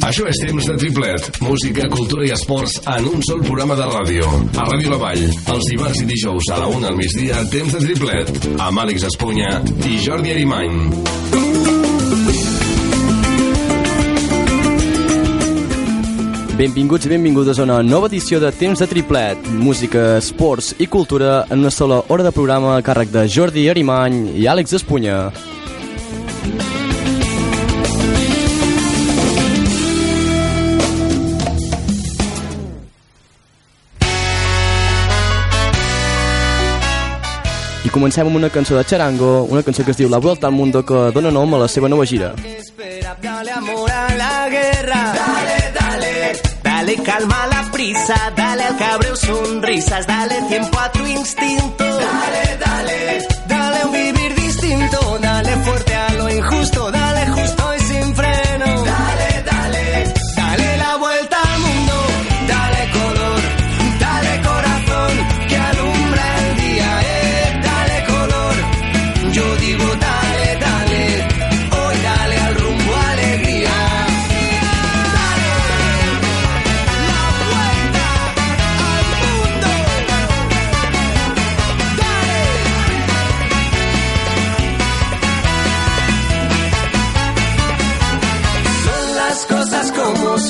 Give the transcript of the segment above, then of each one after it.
Això és temps de triplet. Música, cultura i esports en un sol programa de ràdio. A Ràdio La Vall, els dimarts i dijous a la una al migdia, temps de triplet. Amb Àlex Espunya i Jordi Arimany. Benvinguts i benvingudes a una nova edició de Temps de Triplet. Música, esports i cultura en una sola hora de programa a càrrec de Jordi Arimany i Àlex Espunya. I comencem amb una cançó de Charango, una cançó que es diu La Vuelta al Mundo, que dona nom a la seva nova gira. Dale amor a la guerra. Dale, dale. Dale calma a la prisa. Dale al cabreo sonrisas. Dale tiempo a tu instinto. Dale, dale. Dale un vivir distinto. Dale fuerte a lo injusto. Dale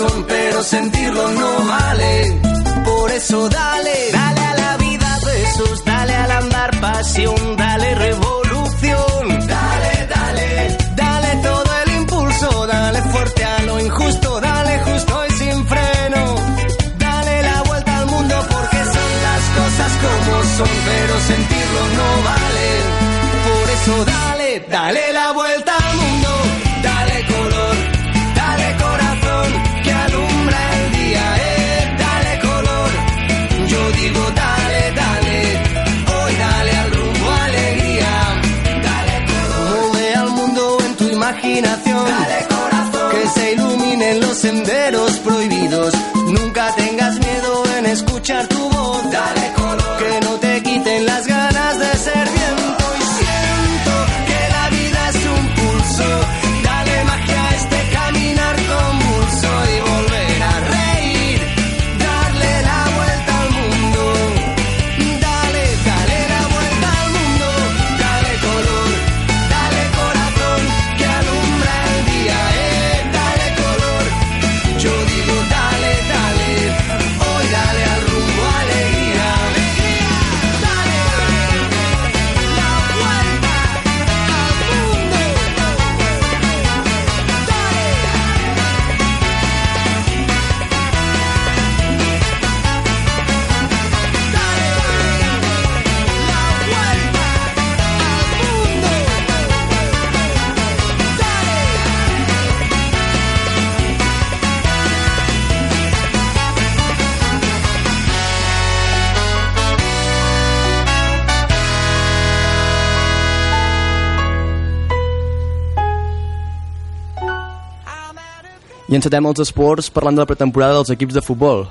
son, pero sentirlo no vale. Por eso dale, dale a la vida besos, dale al andar pasión, dale revolución. Dale, dale, dale todo el impulso, dale fuerte a lo injusto, dale justo y sin freno. Dale la vuelta al mundo porque son las cosas como son, pero sentirlo no vale. Por eso dale, dale la vuelta I encetem els esports parlant de la pretemporada dels equips de futbol.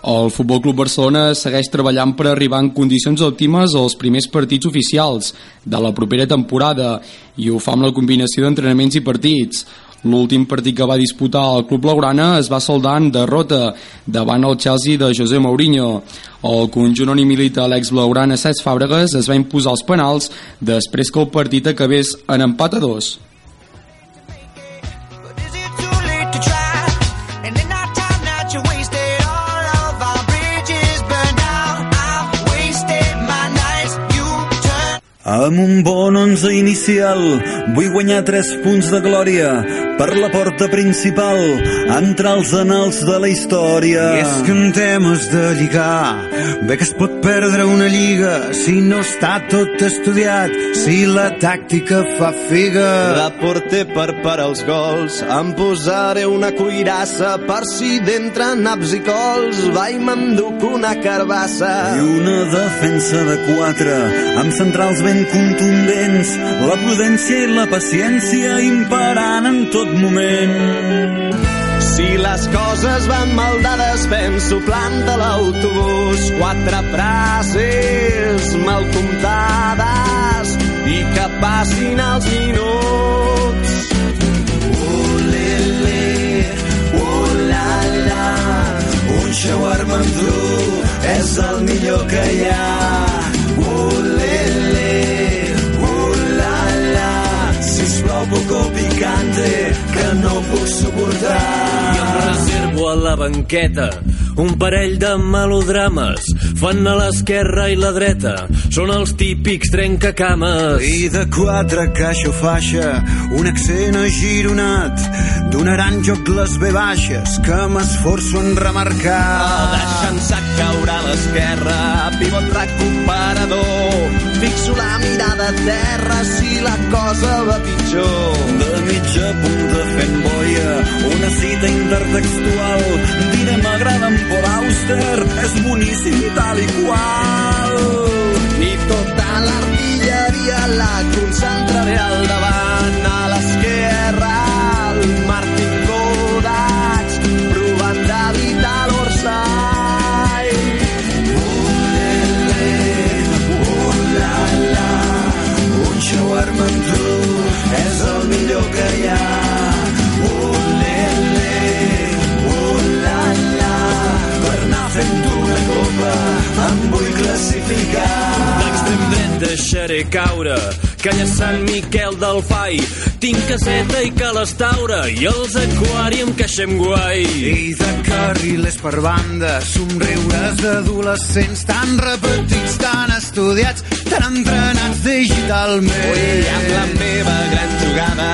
El Futbol Club Barcelona segueix treballant per arribar en condicions òptimes als primers partits oficials de la propera temporada i ho fa amb la combinació d'entrenaments i partits. L'últim partit que va disputar el Club Blaugrana es va soldar en derrota davant el Chelsea de José Mourinho. El conjunt on hi milita l'ex Blaugrana Cesc Fàbregas es va imposar els penals després que el partit acabés en empat a dos. Amb un bon 11 inicial vull guanyar 3 punts de glòria per la porta principal, entrar als anals de la història. I és que en temes de lligar, bé que es pot perdre una lliga si no està tot estudiat, si la tàctica fa figa. La porter per parar els gols, em posaré una cuirassa per si d'entre naps i cols va i m'enduc una carbassa. I una defensa de quatre, amb centrals ben contundents, la prudència i la paciència imperant en tot moment. Si les coses van mal dades, penso planta l'autobús. Quatre frases mal comptades i que passin els minuts. Ulele, ulala, un shawarma amb és el millor que hi ha. Puc suportar. I em reservo a la banqueta un parell de melodrames fan a l'esquerra i la dreta són els típics trencacames I de quatre caixa o faixa, un accent agironat, donaran joc les ve baixes que m'esforço en remarcar. Deixant-se caure a l'esquerra, pivot recuperador. Fixo la mirada a terra si la cosa va pitjor. De mitja punta fent boia, una cita intertextual. Diré m'agrada en Paul Auster, és boníssim tal i qual. I tota l'artilleria la concentraré al davant, a l'esquerra, el Martin Kodach, Shawarma amb tu. És el millor que hi ha. Ulele, ulala, per anar fent una copa em vull classificar. D'extrem dret deixaré caure Calla Sant Miquel del Fai. Tinc caseta i calestaura I els aquàrium queeixem guai. I de carrilers per banda, somriures d'adolescents tan repetits, tan estudiats, tan entrenats digitalment. Ui, amb la meva gran jugada,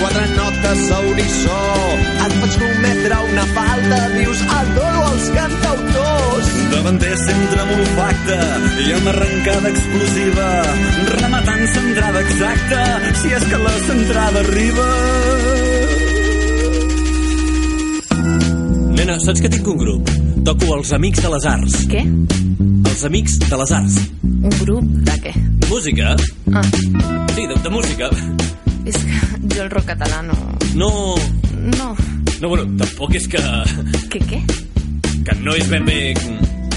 quatre notes a unisó, et vaig cometre una falta, dius adoro els cantautors. Davanter centre amb olfacte i amb arrencada explosiva, rematant centrada exacta, si és que la centrada arriba. Nena, saps que tinc un grup? Toco els Amics de les Arts Què? Els Amics de les Arts Un grup de què? De música? Ah, Sí, de, de música és que jo el rock català no... No... No. No, bueno, tampoc és que... Què, què? Que no és ben bé...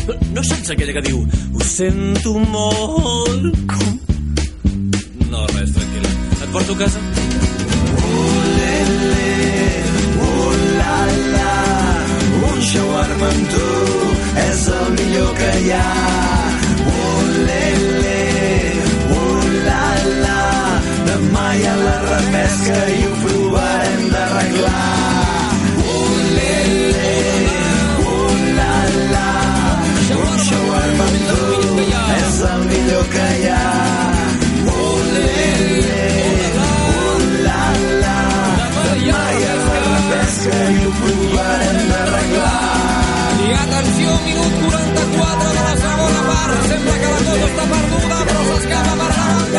No, no saps aquella que diu Ho sento molt Com? No, res, tranquil·la Et porto a casa? Ulala, un shawarma amb tu és el millor que hi ha. Ulele, ulala, demà hi ha la repesca i ho provarem d'arreglar. Ulele, ulala, un shawarma amb tu és ulala, demà hi la repesca i ho provarem minut 44 de la segona part. Sembla que la cosa està perduda, però s'escapa per davant.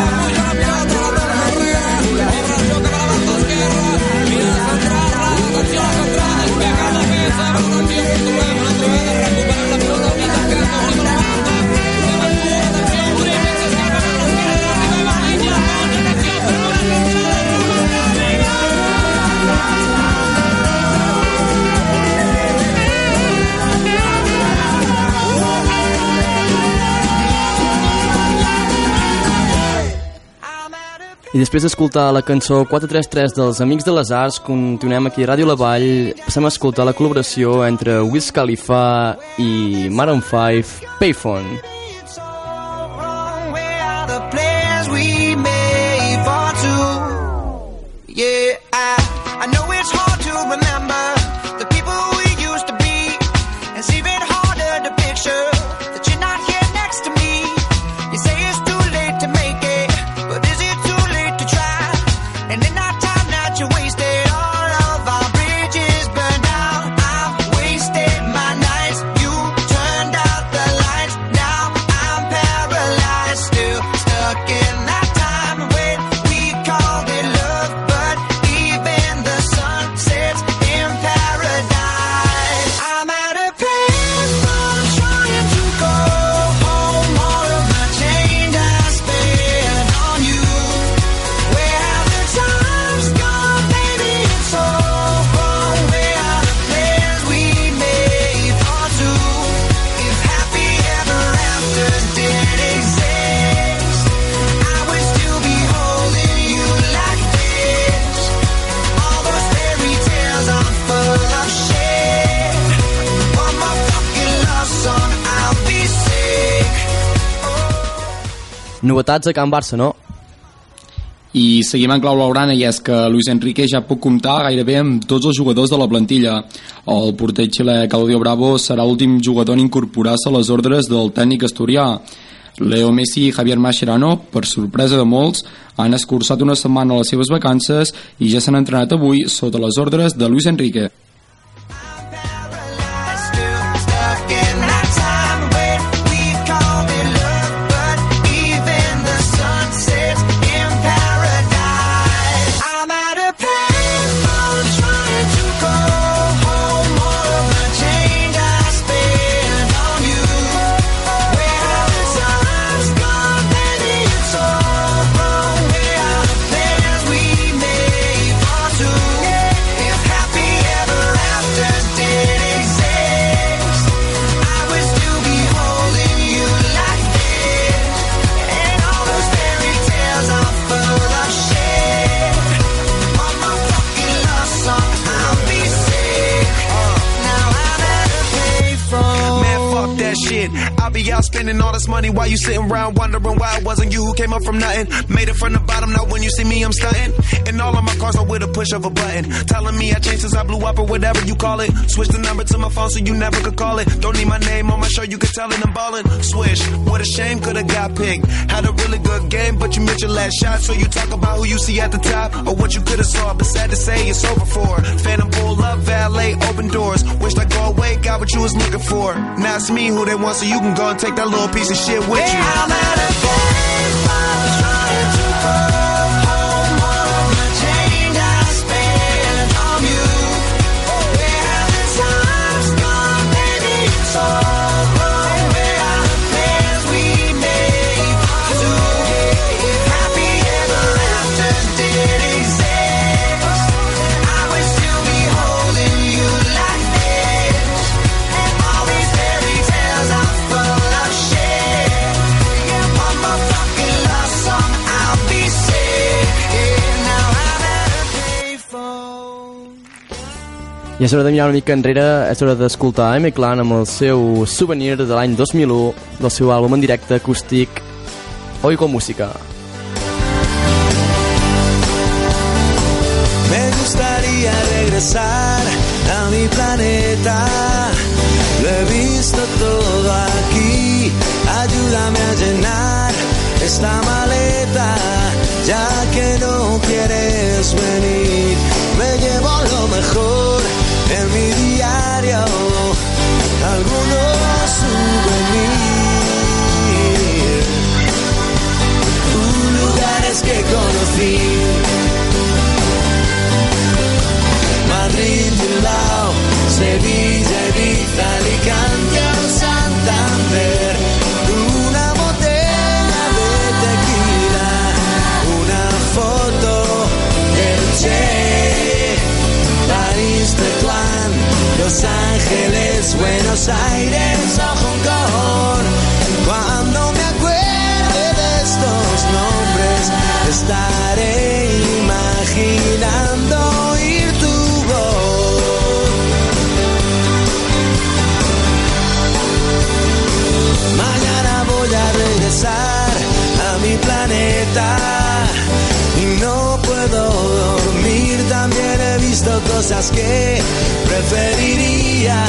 I després d'escoltar la cançó 433 dels Amics de les Arts, continuem aquí a Ràdio La Vall, passem a escoltar la col·laboració entre Wiz Khalifa i Maroon 5, Payphone. Novetats a Can Barça, no? I seguim en clau laurana i és que Luis Enrique ja pot comptar gairebé amb tots els jugadors de la plantilla. El porter xilè Claudio Bravo serà l'últim jugador en incorporar-se a les ordres del tècnic asturià. Leo Messi i Javier Mascherano, per sorpresa de molts, han escurçat una setmana les seves vacances i ja s'han entrenat avui sota les ordres de Luis Enrique. While you sitting around wondering why it wasn't you who came up from nothing. Made it from the bottom, now when you see me, I'm stunting. And all of my cars are with a push of a button. Telling me I changed since I blew up or whatever you call it. Switch the number to my phone so you never could call it. Don't need my name on my show, you could tell it I'm ballin'. Swish, what a shame, could've got picked. Had a really good game, but you missed your last shot. So you talk about who you see at the top or what you could've saw. But sad to say, it's over for. Phantom pull up, valet, open doors. Wished I go away, got what you was looking for. Now it's me who they want, so you can go and take that little piece of shit with you. I'm I és hora de mirar una mica enrere, és hora d'escoltar M-Clan amb el seu souvenir de l'any 2001 del seu àlbum en directe acústic Oigo Música. Me gustaría regresar a mi planeta. Lo he visto todo aquí. Ayúdame a llenar esta maleta. Ya Los Ángeles, Buenos Aires o Hong Kong. Cuando me acuerde de estos nombres, estaré imaginando cosas que preferiría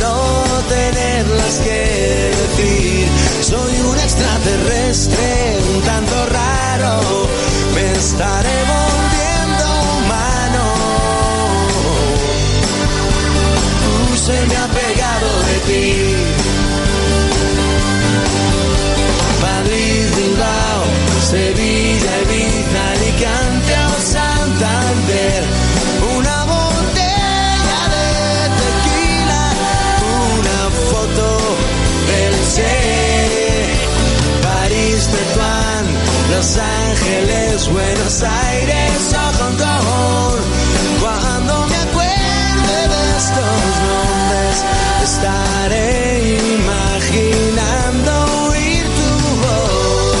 no tenerlas que decir. Soy un extraterrestre, un tanto raro. Me estaré Buenos Aires o Hong Kong. Cuando me acuerde de estos nombres, estaré imaginando oír tu voz.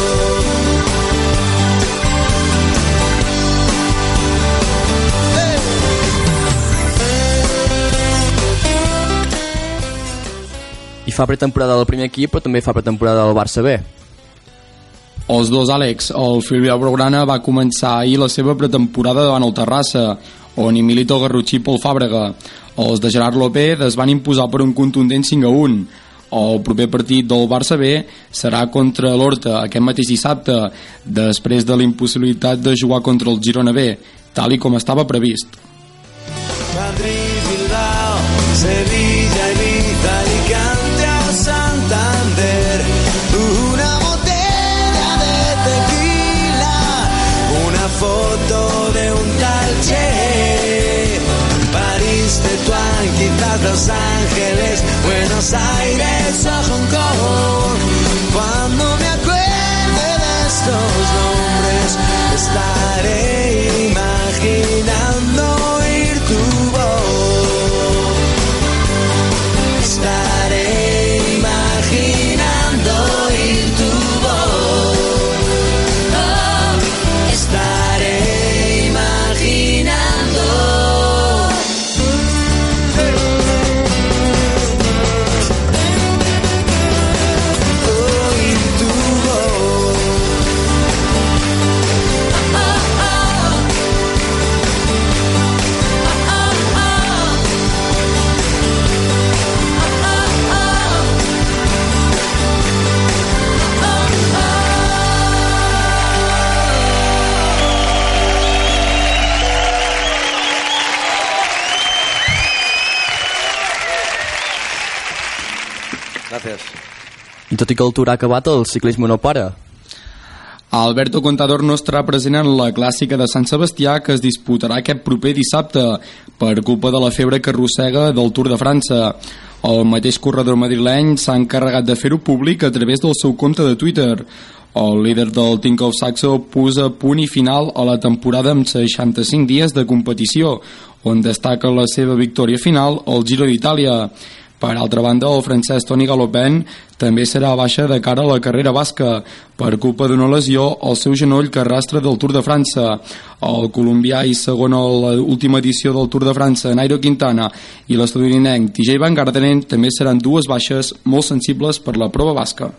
I fa pretemporada del primer equip, però també fa pretemporada del Barça B. Els dos Àlex, el Filial Blaugrana va començar ahir la seva pretemporada davant el Terrassa, on hi milita el Garrotxí pel Fàbrega. Els de Gerard López es van imposar per un contundent 5 a 1. El proper partit del Barça B serà contra l'Horta aquest mateix dissabte, després de la impossibilitat de jugar contra el Girona B, tal i com estava previst. Madrid, Bilbao, Sevilla, Los Ángeles, Buenos Aires o Hong Kong. Cuando me acuerde de estos nombres, estaré imaginando tot i que el Tour ha acabat, el ciclisme no para. Alberto Contador no estarà present en la clàssica de Sant Sebastià que es disputarà aquest proper dissabte per culpa de la febre que arrossega del Tour de França. El mateix corredor madrileny s'ha encarregat de fer-ho públic a través del seu compte de Twitter. El líder del Tinkoff Saxo posa punt i final a la temporada amb 65 dies de competició, on destaca la seva victòria final al Giro d'Itàlia. Per altra banda, el francès Toni Galopin també serà baixa de cara a la carrera basca per culpa d'una lesió al seu genoll que arrastra del Tour de França. El colombià i segon a l'última edició del Tour de França, Nairo Quintana, i l'estadounidenc TJ Van Gardenen també seran dues baixes molt sensibles per la prova basca.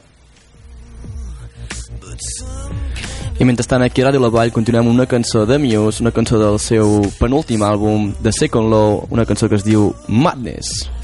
I mentrestant aquí a Ràdio La Vall continuem una cançó de Muse, una cançó del seu penúltim àlbum, The Second Law, una cançó que es diu Madness.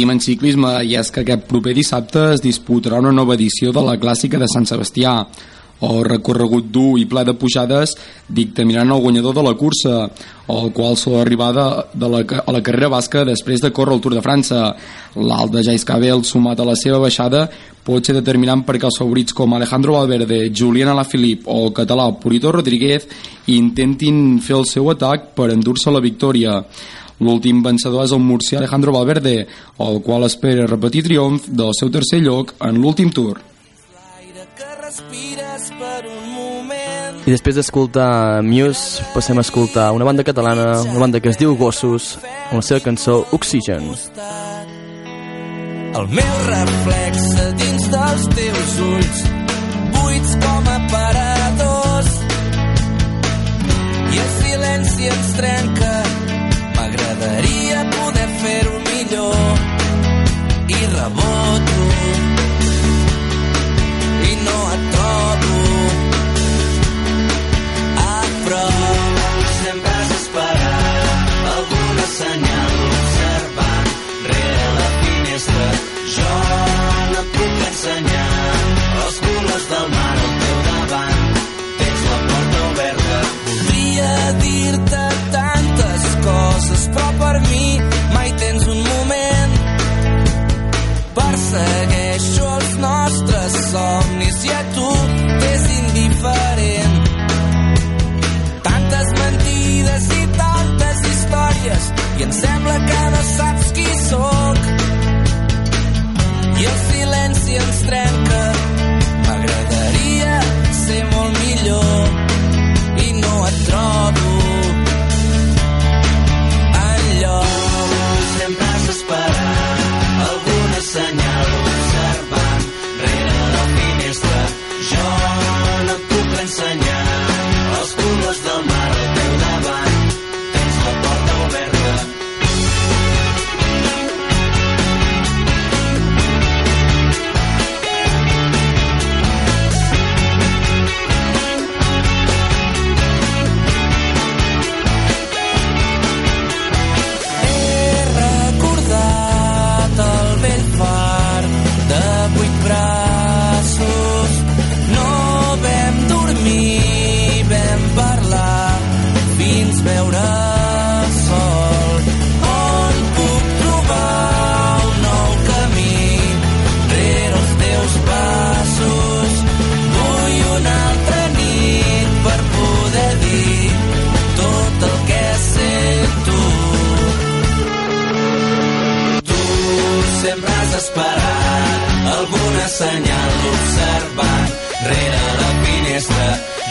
Seguim en ciclisme, i és que aquest proper dissabte es disputarà una nova edició de la Clàssica de Sant Sebastià. El recorregut dur i ple de pujades dictaminaran el guanyador de la cursa, el qual sol arribar de, de la, a la carrera basca després de córrer el Tour de França. L'alt de Jais Cabell, sumat a la seva baixada, pot ser determinant perquè els favorits com Alejandro Valverde, Julián Alaphilippe o el català Purito Rodríguez intentin fer el seu atac per endur-se la victòria. L'últim vencedor és el murcià Alejandro Valverde, el qual espera repetir triomf del seu tercer lloc en l'últim Tour. I després d'escoltar Muse, passem a escoltar una banda catalana, una banda que es diu Gossos, amb la seva cançó Oxygen. El meu reflex dins dels teus ulls, buits com aparadors. I el silenci ens trenca,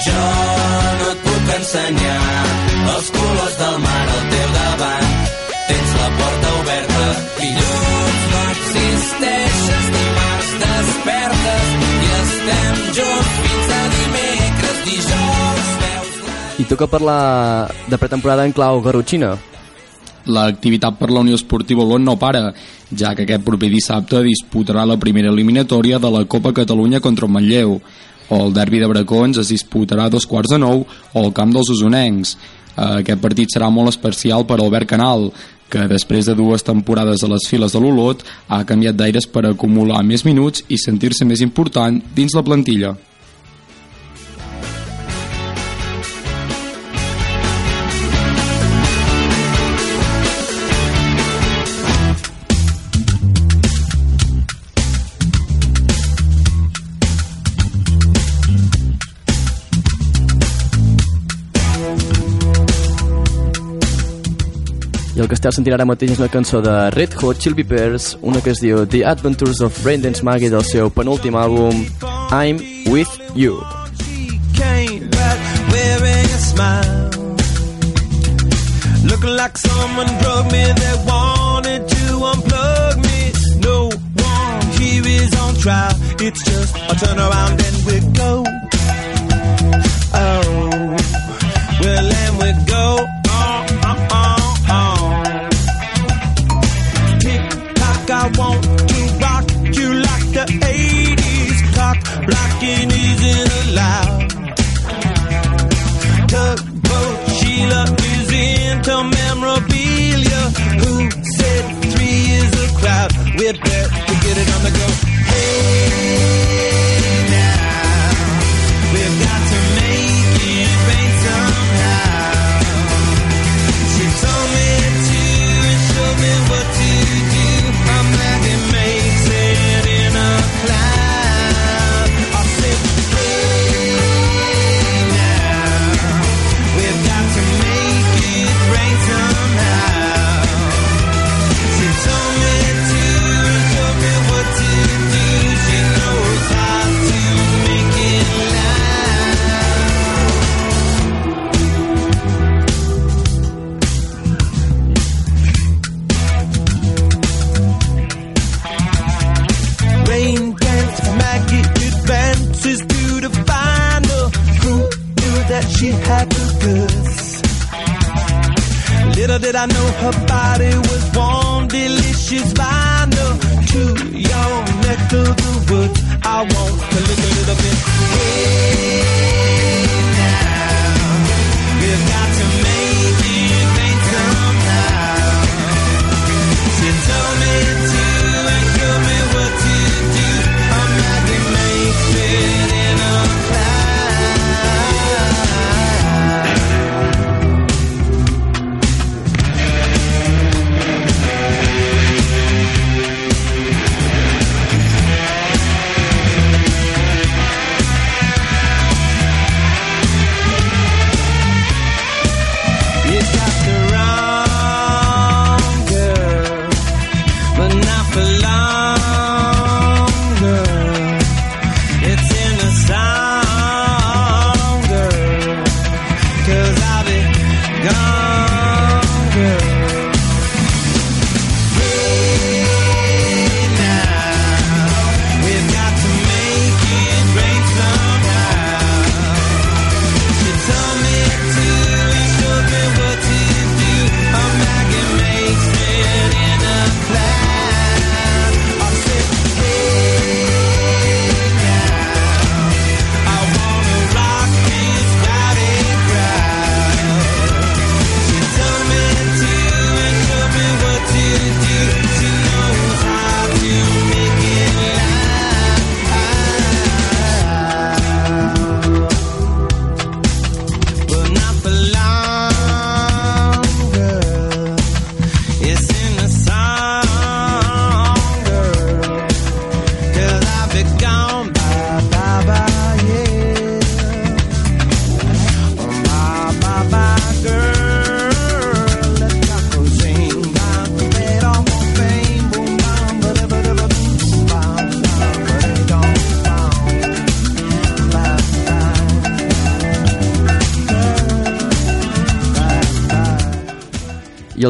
Jo no et puc ensenyar els colors del mar al teu davant. Tens la porta oberta. Dilluns no existeixes, dimarts despertes i estem junts fins a dimecres, dijous veus I toca parlar de pretemporada en clau garrotxina. L'activitat per la Unió Esportiva Olot no para, ja que aquest proper dissabte disputarà la primera eliminatòria de la Copa Catalunya contra el Manlleu. El derbi de Bracons es disputarà dos quarts de nou al camp dels usonencs. Eh, Aquest partit serà molt especial per Albert Canal, que després de dues temporades a les files de l'Olot ha canviat d'aires per acumular més minuts i sentir-se més important dins la plantilla. I el que esteu sentint ara mateix és una cançó de Red Hot Chili Peppers, una que es diu The Adventures of Brandon's Maggie del seu penúltim àlbum I'm With You. Looking like someone drugged me, they wanted to unplug me. No one here is on trial, it's just a turn around and we go. Oh, well, and we go. loud.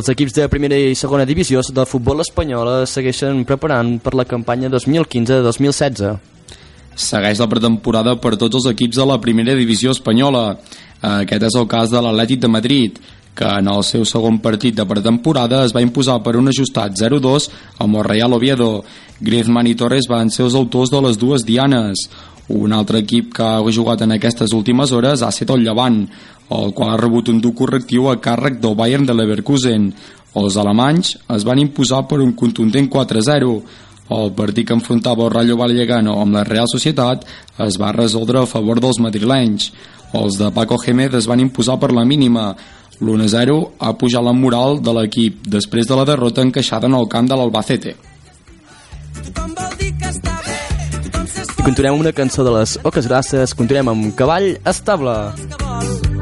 Els equips de primera i segona divisió de futbol espanyol es segueixen preparant per la campanya 2015-2016. Segueix la pretemporada per tots els equips de la primera divisió espanyola. Aquest és el cas de l'Atlètic de Madrid, que en el seu segon partit de pretemporada es va imposar per un ajustat 0-2 amb el Real Oviedo. Griezmann i Torres van ser els autors de les dues dianes. Un altre equip que ha jugat en aquestes últimes hores ha estat el Llevant, el qual ha rebut un dur correctiu a càrrec del Bayern de Leverkusen. Els alemanys es van imposar per un contundent 4-0. El partit que enfrontava el Rayo Vallecano amb la Real Societat es va resoldre a favor dels madrilenys. Els de Paco Gémez es van imposar per la mínima. L'1-0 ha pujat la moral de l'equip després de la derrota encaixada en el camp de l'Albacete. I continuem amb una cançó de les Oques Grasses, continuem amb Cavall Estable. No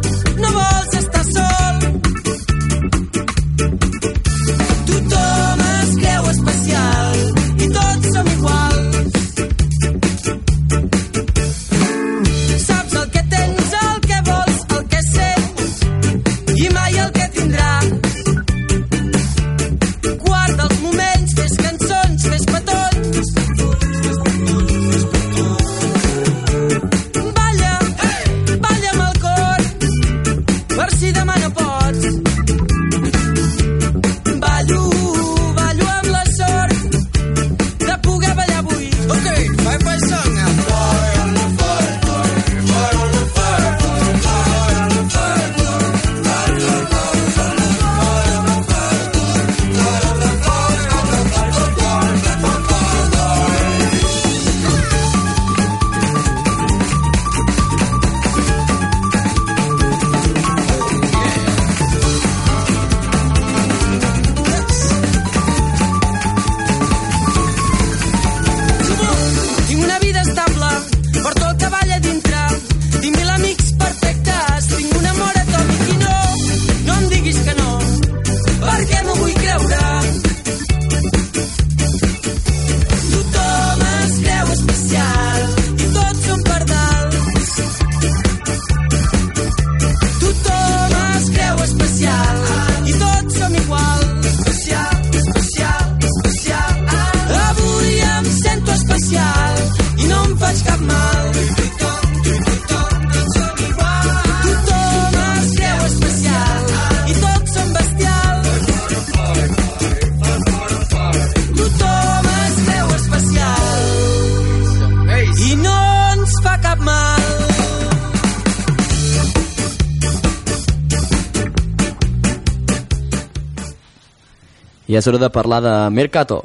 I és hora de parlar de Mercato.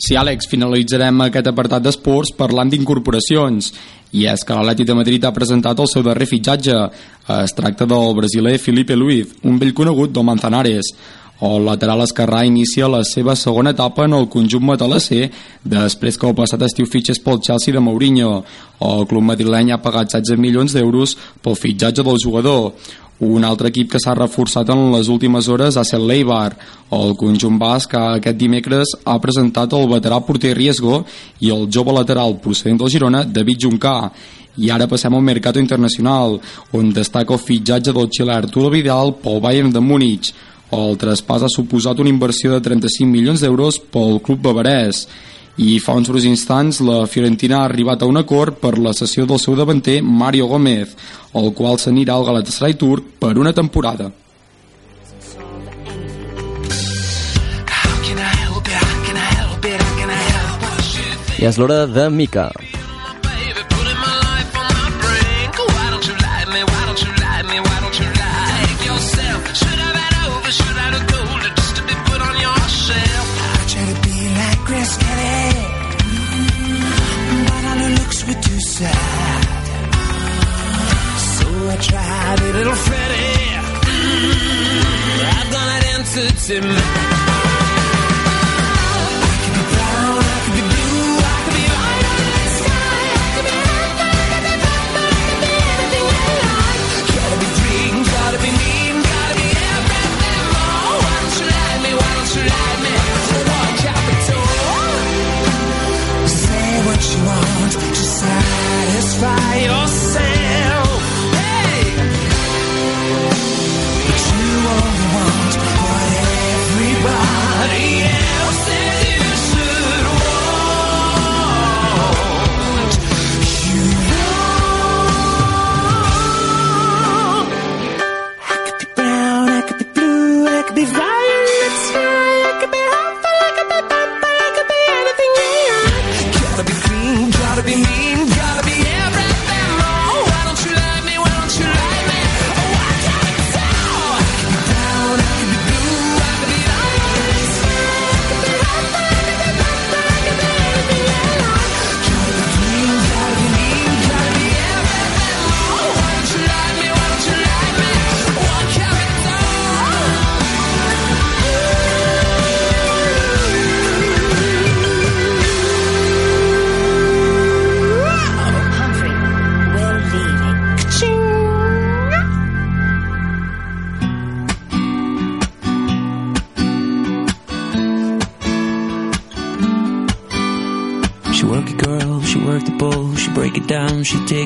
Sí, Àlex, finalitzarem aquest apartat d'esports parlant d'incorporacions. I és que l'Atleti de Madrid ha presentat el seu darrer fitxatge. Es tracta del brasiler Felipe Luiz, un vell conegut del Manzanares. El lateral esquerrà inicia la seva segona etapa en el conjunt matalasser després que el passat estiu fitxés pel Chelsea de Mourinho. El club madrileny ha pagat 16 milions d'euros pel fitxatge del jugador. Un altre equip que s'ha reforçat en les últimes hores ha estat l'Eibar. El conjunt basc aquest dimecres ha presentat el veterà porter Riesgo i el jove lateral procedent del Girona, David Juncà. I ara passem al mercat internacional, on destaca el fitxatge del xilè Arturo Vidal pel Bayern de Múnich. El traspàs ha suposat una inversió de 35 milions d'euros pel club bavarès i fa uns breus instants la Fiorentina ha arribat a un acord per la cessió del seu davanter Mario Gómez, el qual s'anirà al Galatasaray turc per una temporada. I és l'hora de Mica. him.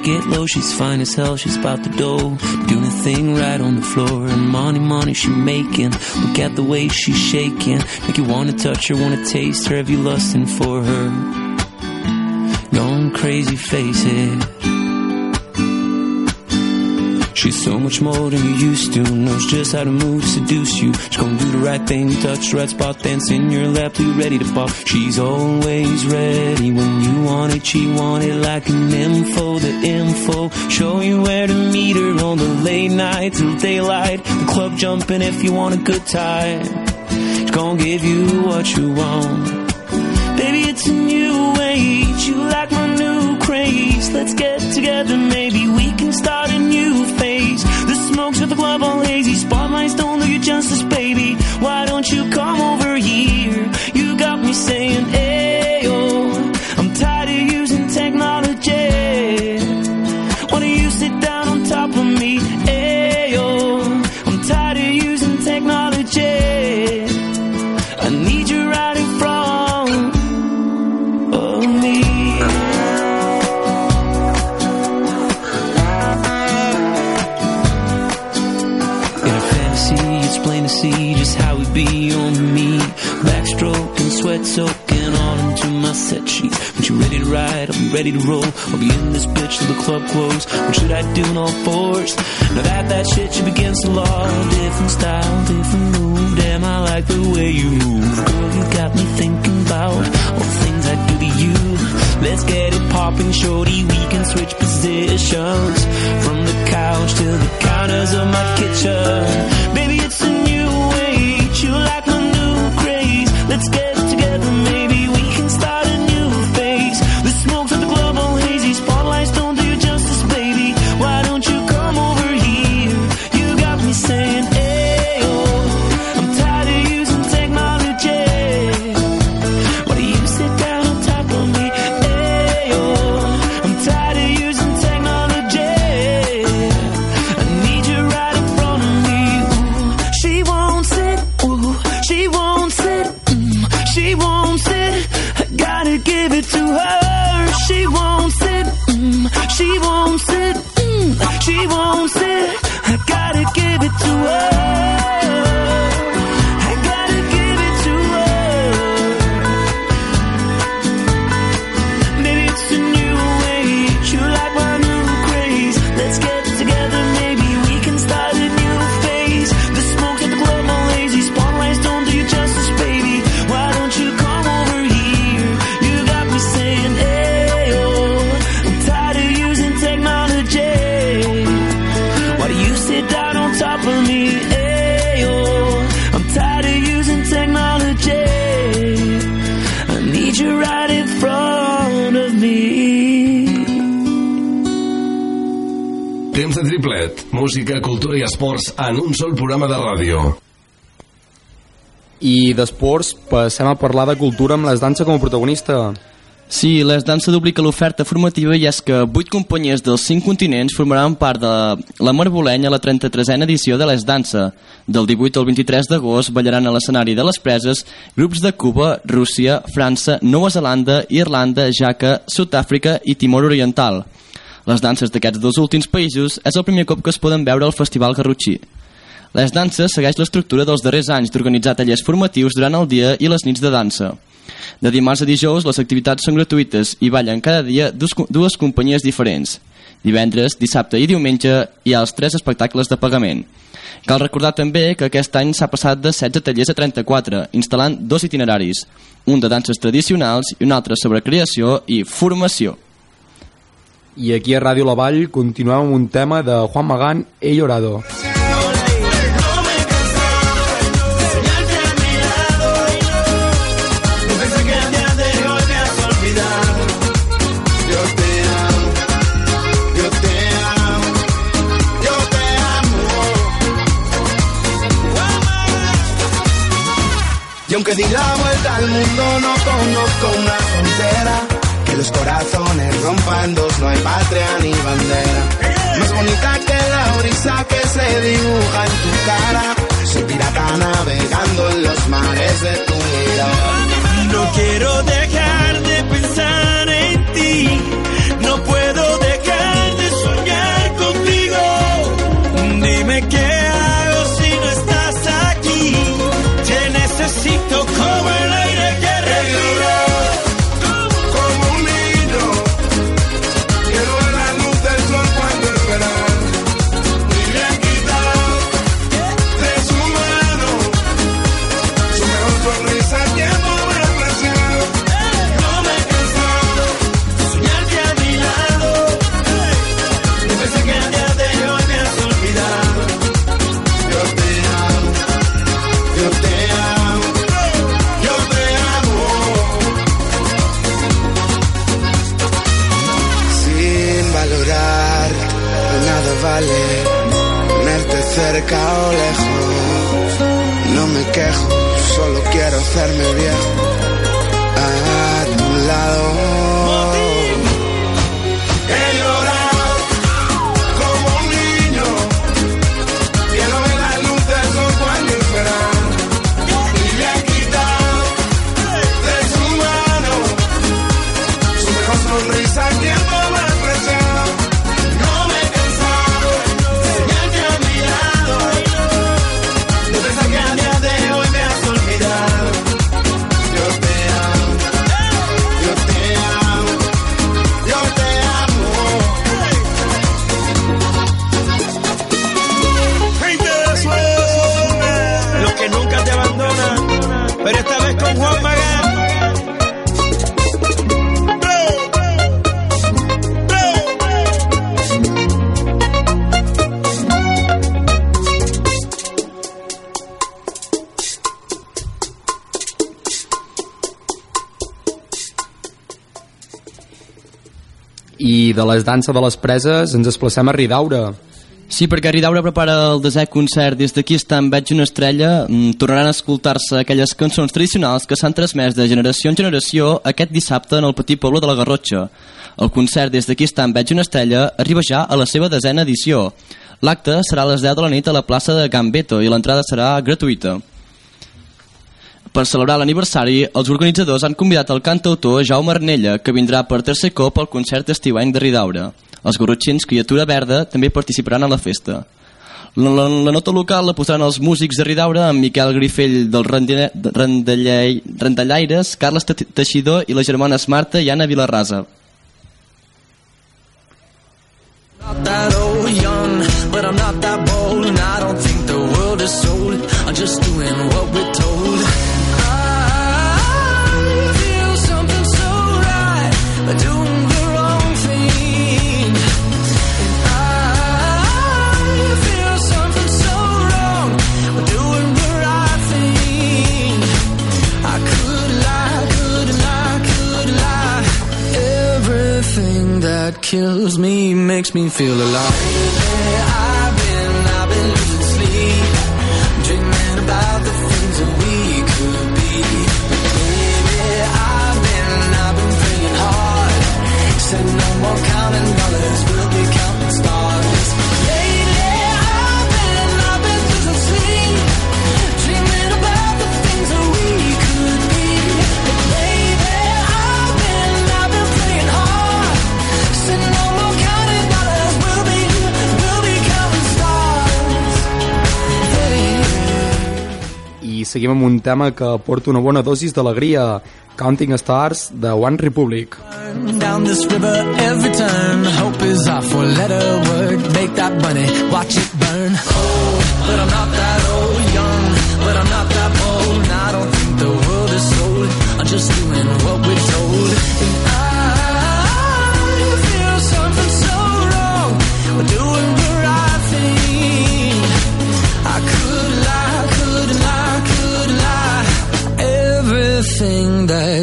It low, she's fine as hell, she's about the dough, doing a thing right on the floor, and money, money she making, look at the way she's shaking, make you wanna touch her, wanna taste her, have you lusting for her, going crazy, face it. She's so much more than you used to. Knows just how to move, seduce you. She's gonna do the right thing, touch the right spot, dance in your lap you're ready to pop. She's always ready when you want it. She want it like an info, the info. Show you where to meet her on the late night till daylight. The club jumping if you want a good time. She's gonna give you what you want. Baby, it's a new age. You like my new craze. Let's get together, maybe we can start a new phase. The smokes at the club all hazy. Spotlights don't do you justice, When you ready to ride, I'm ready to roll. I'll be in this bitch till the club close. What should I do in all fours? Now that that shit should begin the law. Different style, different move. Damn, I like the way you move. Girl, you got me thinking about all the things I do to you. Let's get it popping, shorty. We can switch positions from the couch to the counters of my kitchen. Baby, it's a new age. You like my new craze. She en un sol programa de ràdio. I d'esports passem a parlar de cultura amb les dansa com a protagonista. Sí, les dansa duplica l'oferta formativa i és que vuit companyies dels cinc continents formaran part de la Marbolenya a la 33a edició de les dansa. Del 18 al 23 d'agost ballaran a l'escenari de les preses grups de Cuba, Rússia, França, Nova Zelanda, Irlanda, Jaca, Sud-àfrica i Timor Oriental. Les danses d'aquests dos últims països és el primer cop que es poden veure al Festival Garrotxí. Les danses segueix l'estructura dels darrers anys d'organitzar tallers formatius durant el dia i les nits de dansa. De dimarts a dijous les activitats són gratuïtes i ballen cada dia dues, companyies diferents. Divendres, dissabte i diumenge hi ha els tres espectacles de pagament. Cal recordar també que aquest any s'ha passat de 16 tallers a 34, instal·lant dos itineraris, un de danses tradicionals i un altre sobre creació i formació. I aquí a Ràdio La Vall continuem amb un tema de Juan Magán, He llorado. No Di la vuelta al mundo, no conozco una frontera. Que los corazones rompan dos, no hay patria ni bandera. Más bonita que la brisa que se dibuja en tu cara. Soy pirata navegando en los mares de tu mirada. No quiero dejar de pensar en ti. No puedo dejar de soñar contigo. Dime qué necesito como el aire vale tenerte cerca o lejos. No me quejo, solo quiero hacerme viejo a tu lado. De les danses de les preses ens desplacem a Ridaura. Sí, perquè Ridaura prepara el desè concert des d'aquí estan Veig una estrella mm, tornaran a escoltar-se aquelles cançons tradicionals que s'han transmès de generació en generació aquest dissabte en el petit poble de la Garrotxa. El concert des d'aquí estan Veig una estrella arriba ja a la seva desena edició. L'acte serà a les 10 de la nit a la plaça de Gambeto i l'entrada serà gratuïta. Per celebrar l'aniversari, els organitzadors han convidat el cantautor Jaume Arnella, que vindrà per tercer cop al concert estiuenc de Ridaura. Els gorrotxins Criatura Verda també participaran a la festa. La, la, la nota local la posaran els músics de Ridaura amb Miquel Grifell del Randellaires, Carles Te- Teixidor i les germanes Marta i Anna Vilarrasa. not that old, young, but I'm not that bold, and I don't think the world is sold. I'm just doing what we're kills me makes me feel alive. Seguim amb un tema que porta una bona dosis d'alegria, Counting Stars, de One Republic. Down this river every turn. Hope is our four letter word. Make that money, watch it burn. Old, but I'm not that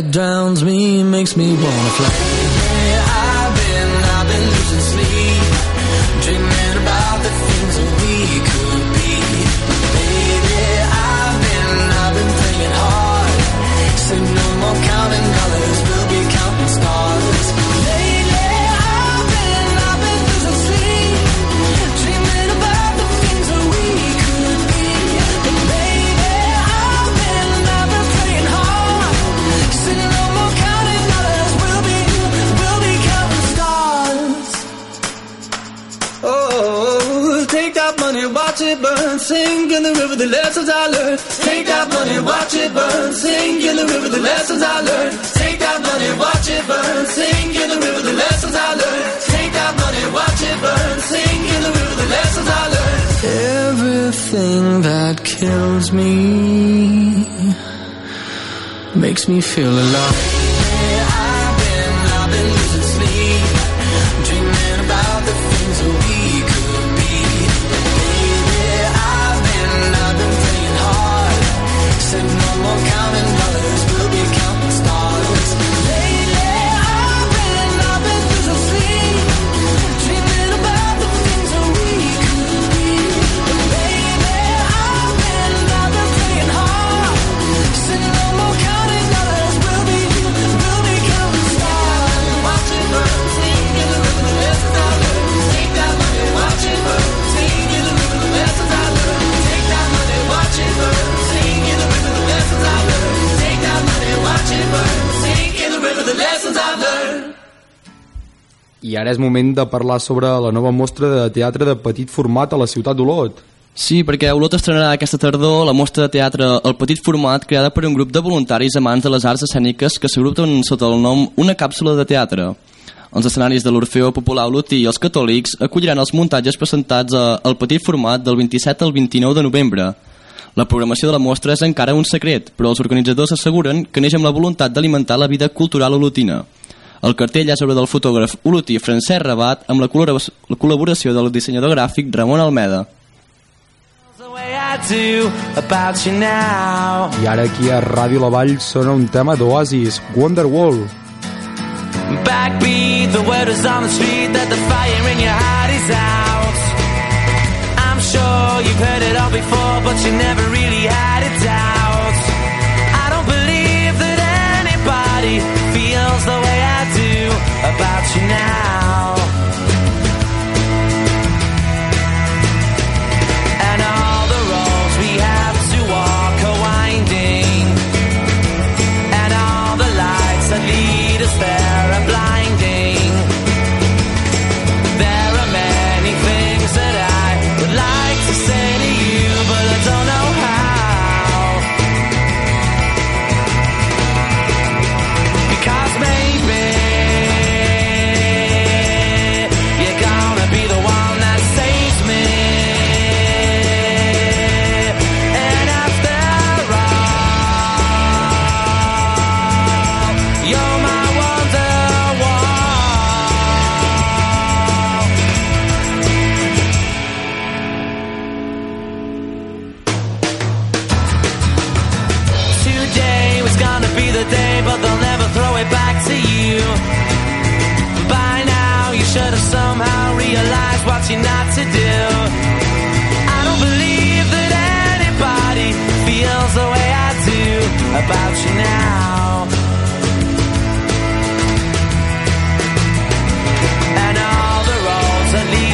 That drowns me makes me wanna fly. Learned. Take that money, watch it burn, sing in the river the lessons I learned. Take that money, watch it burn, sing in the river the lessons I learned. Take that money, watch it burn, sing in the river the lessons I learned. Everything that kills me makes me feel alive. És moment de parlar sobre la nova mostra de teatre de petit format a la ciutat d'Olot. Sí, perquè Olot estrenarà aquesta tardor la mostra de teatre El Petit Format creada per un grup de voluntaris amants de les arts escèniques que s'agrupen sota el nom Una càpsula de teatre. Els escenaris de l'Orfeó Popular Olotí i els catòlics acolliran els muntatges presentats a El Petit Format del 27 al 29 de novembre. La programació de la mostra és encara un secret, però els organitzadors asseguren que neix amb la voluntat d'alimentar la vida cultural olotina. El cartell és obra del fotògraf olotí Francesc Rabat amb la col·laboració la col·laboració del dissenyador gràfic Ramon Almeda. I ara aquí a Ràdio La Vall sona un tema d'Oasis, Wonderwall. Backbeat, the word is on the street that the fire in your heart is out. I'm sure you've heard it all before, but you never really had a doubt. I don't believe that anybody should have somehow realized what you're not to do. I don't believe that anybody feels the way I do about you now. And all the roads that lead.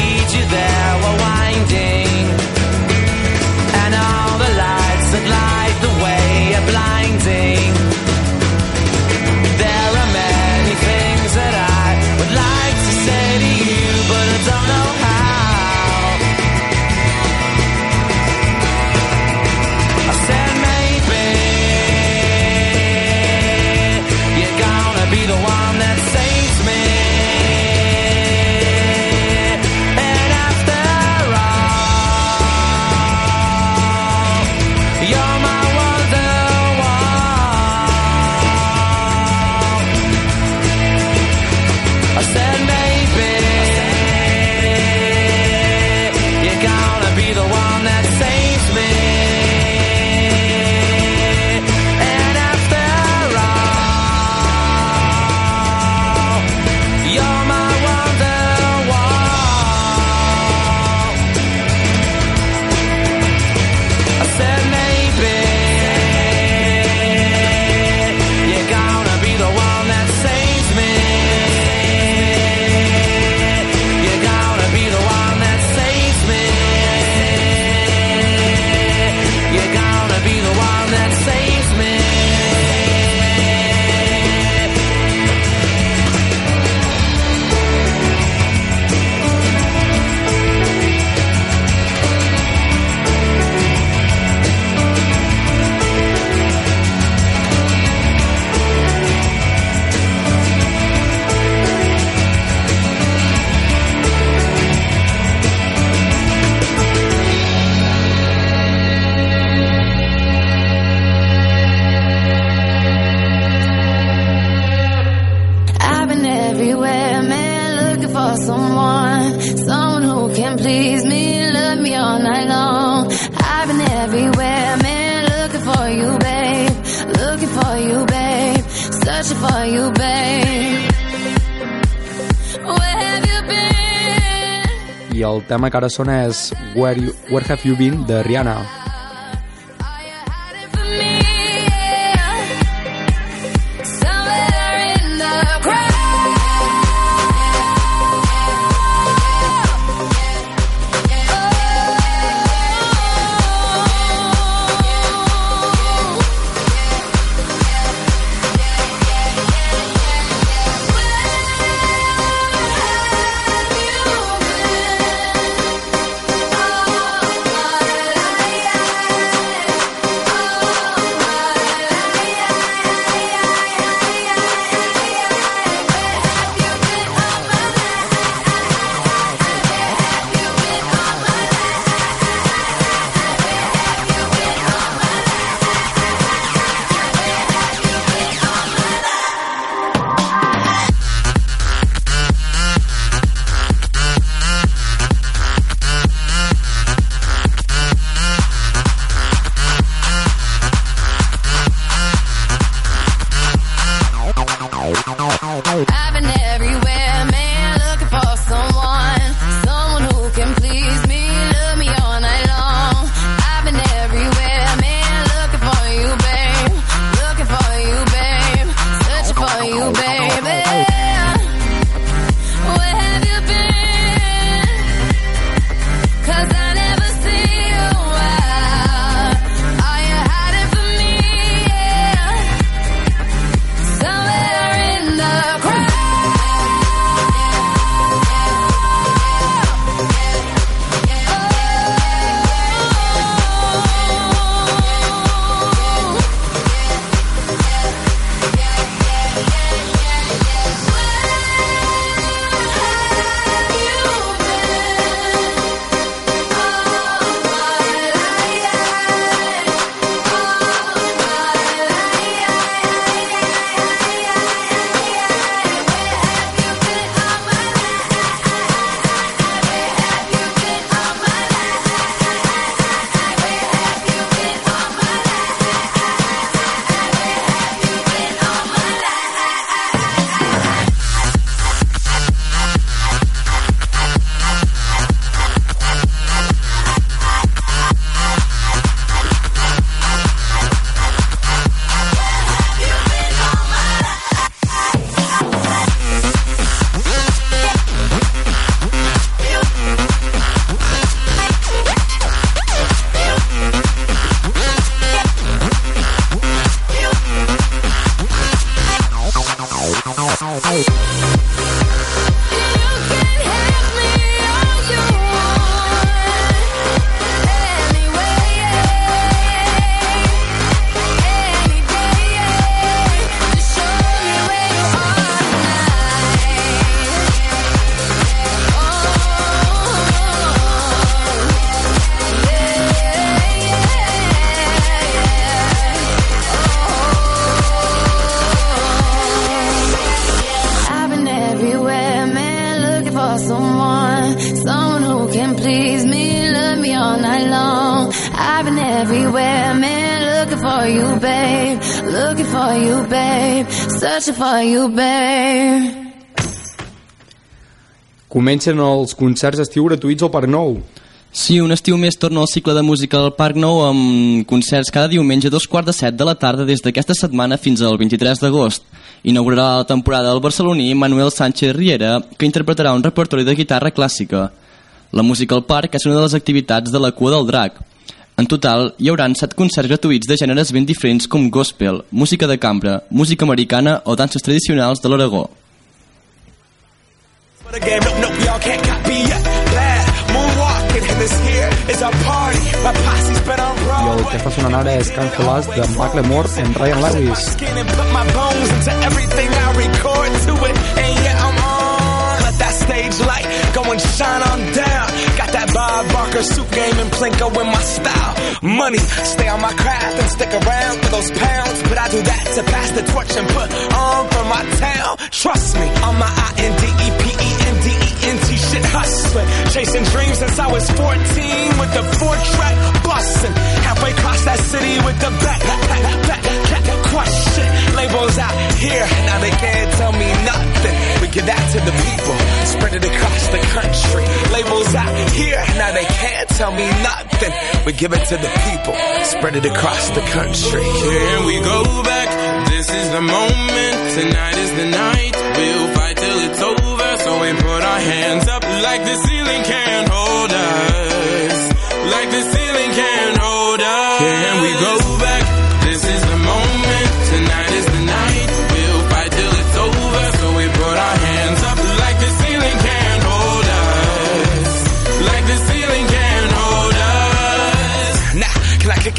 tema que ara sona és Where, you, Where Have You Been de Rihanna. Searching for you, babe. Comencen els concerts d'estiu gratuïts al Parc Nou. Sí, un estiu més torna al cicle de música al Parc Nou amb concerts cada diumenge a dos quarts de set de la tarda des d'aquesta setmana fins al 23 d'agost. Inaugurarà la temporada el barceloní Manuel Sánchez Riera, que interpretarà un repertori de guitarra clàssica. La música al parc és una de les activitats de la Cua del Drac. En total, hi haurà set concerts gratuïts de gèneres ben diferents com gospel, música de cambra, música americana o danses tradicionals de l'Aragó. Can't I el que està sonant ara és Cancelas de Macklemore amb Ryan Lewis. Let that stage light go and shine on down. Bob Barker suit game and Plinko in my style. Money, stay on my craft and stick around for those pounds. But I do that to pass the torch and put on for my town. Trust me, on my I-N-D-E-P-E-N-D-E-N-T shit hustling. Chasing dreams since I was 14 with the four track busting. Halfway across that city with the back, back, back, back, back, question. Labels out here, now they can't tell me nothing. We give that to the people, spread it across the country. Labels out here, now they can't tell me nothing. We give it to the people, spread it across the country. Here we go back. This is the moment. Tonight is the night. We'll fight till it's over. So we put our hands up like the ceiling can't hold us. Like the ceiling can't hold us. Here we go back.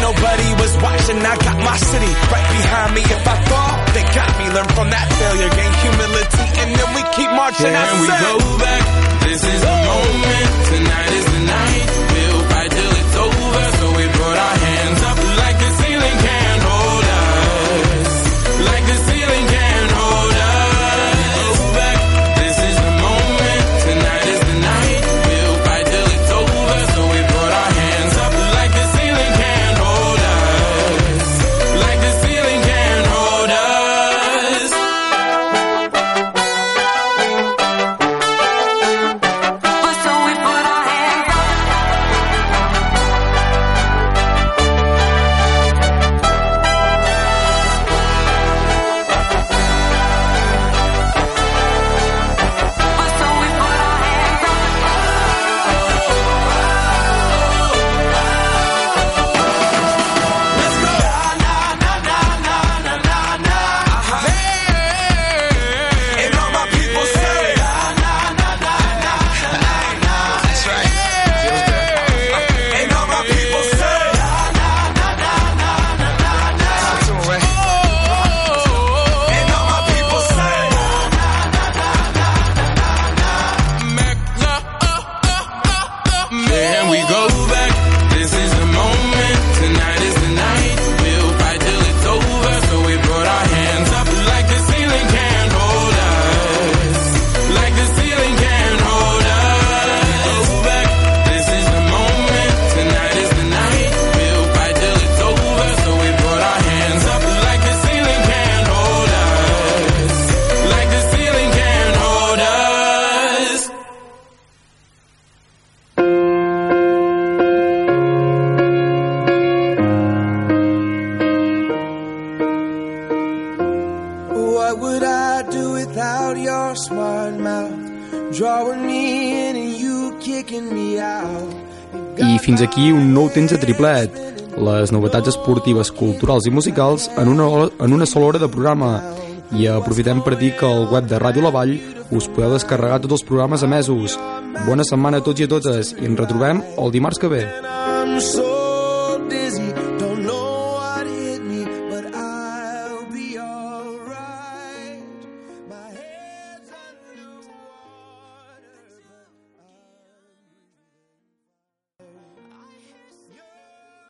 nobody was watching. I got my city right behind me. If I fall, they got me. Learn from that failure, gain humility, and then we keep marching. I Can we go back? This is the moment. Tonight is the night. Fins aquí un nou temps de triplet. Les novetats esportives, culturals i musicals en una, hora- en una sola hora de programa. I aprofitem per dir que al web de Ràdio La Vall us podeu descarregar tots els programes emesos. Bona setmana a tots i a totes i ens retrobem el dimarts que ve.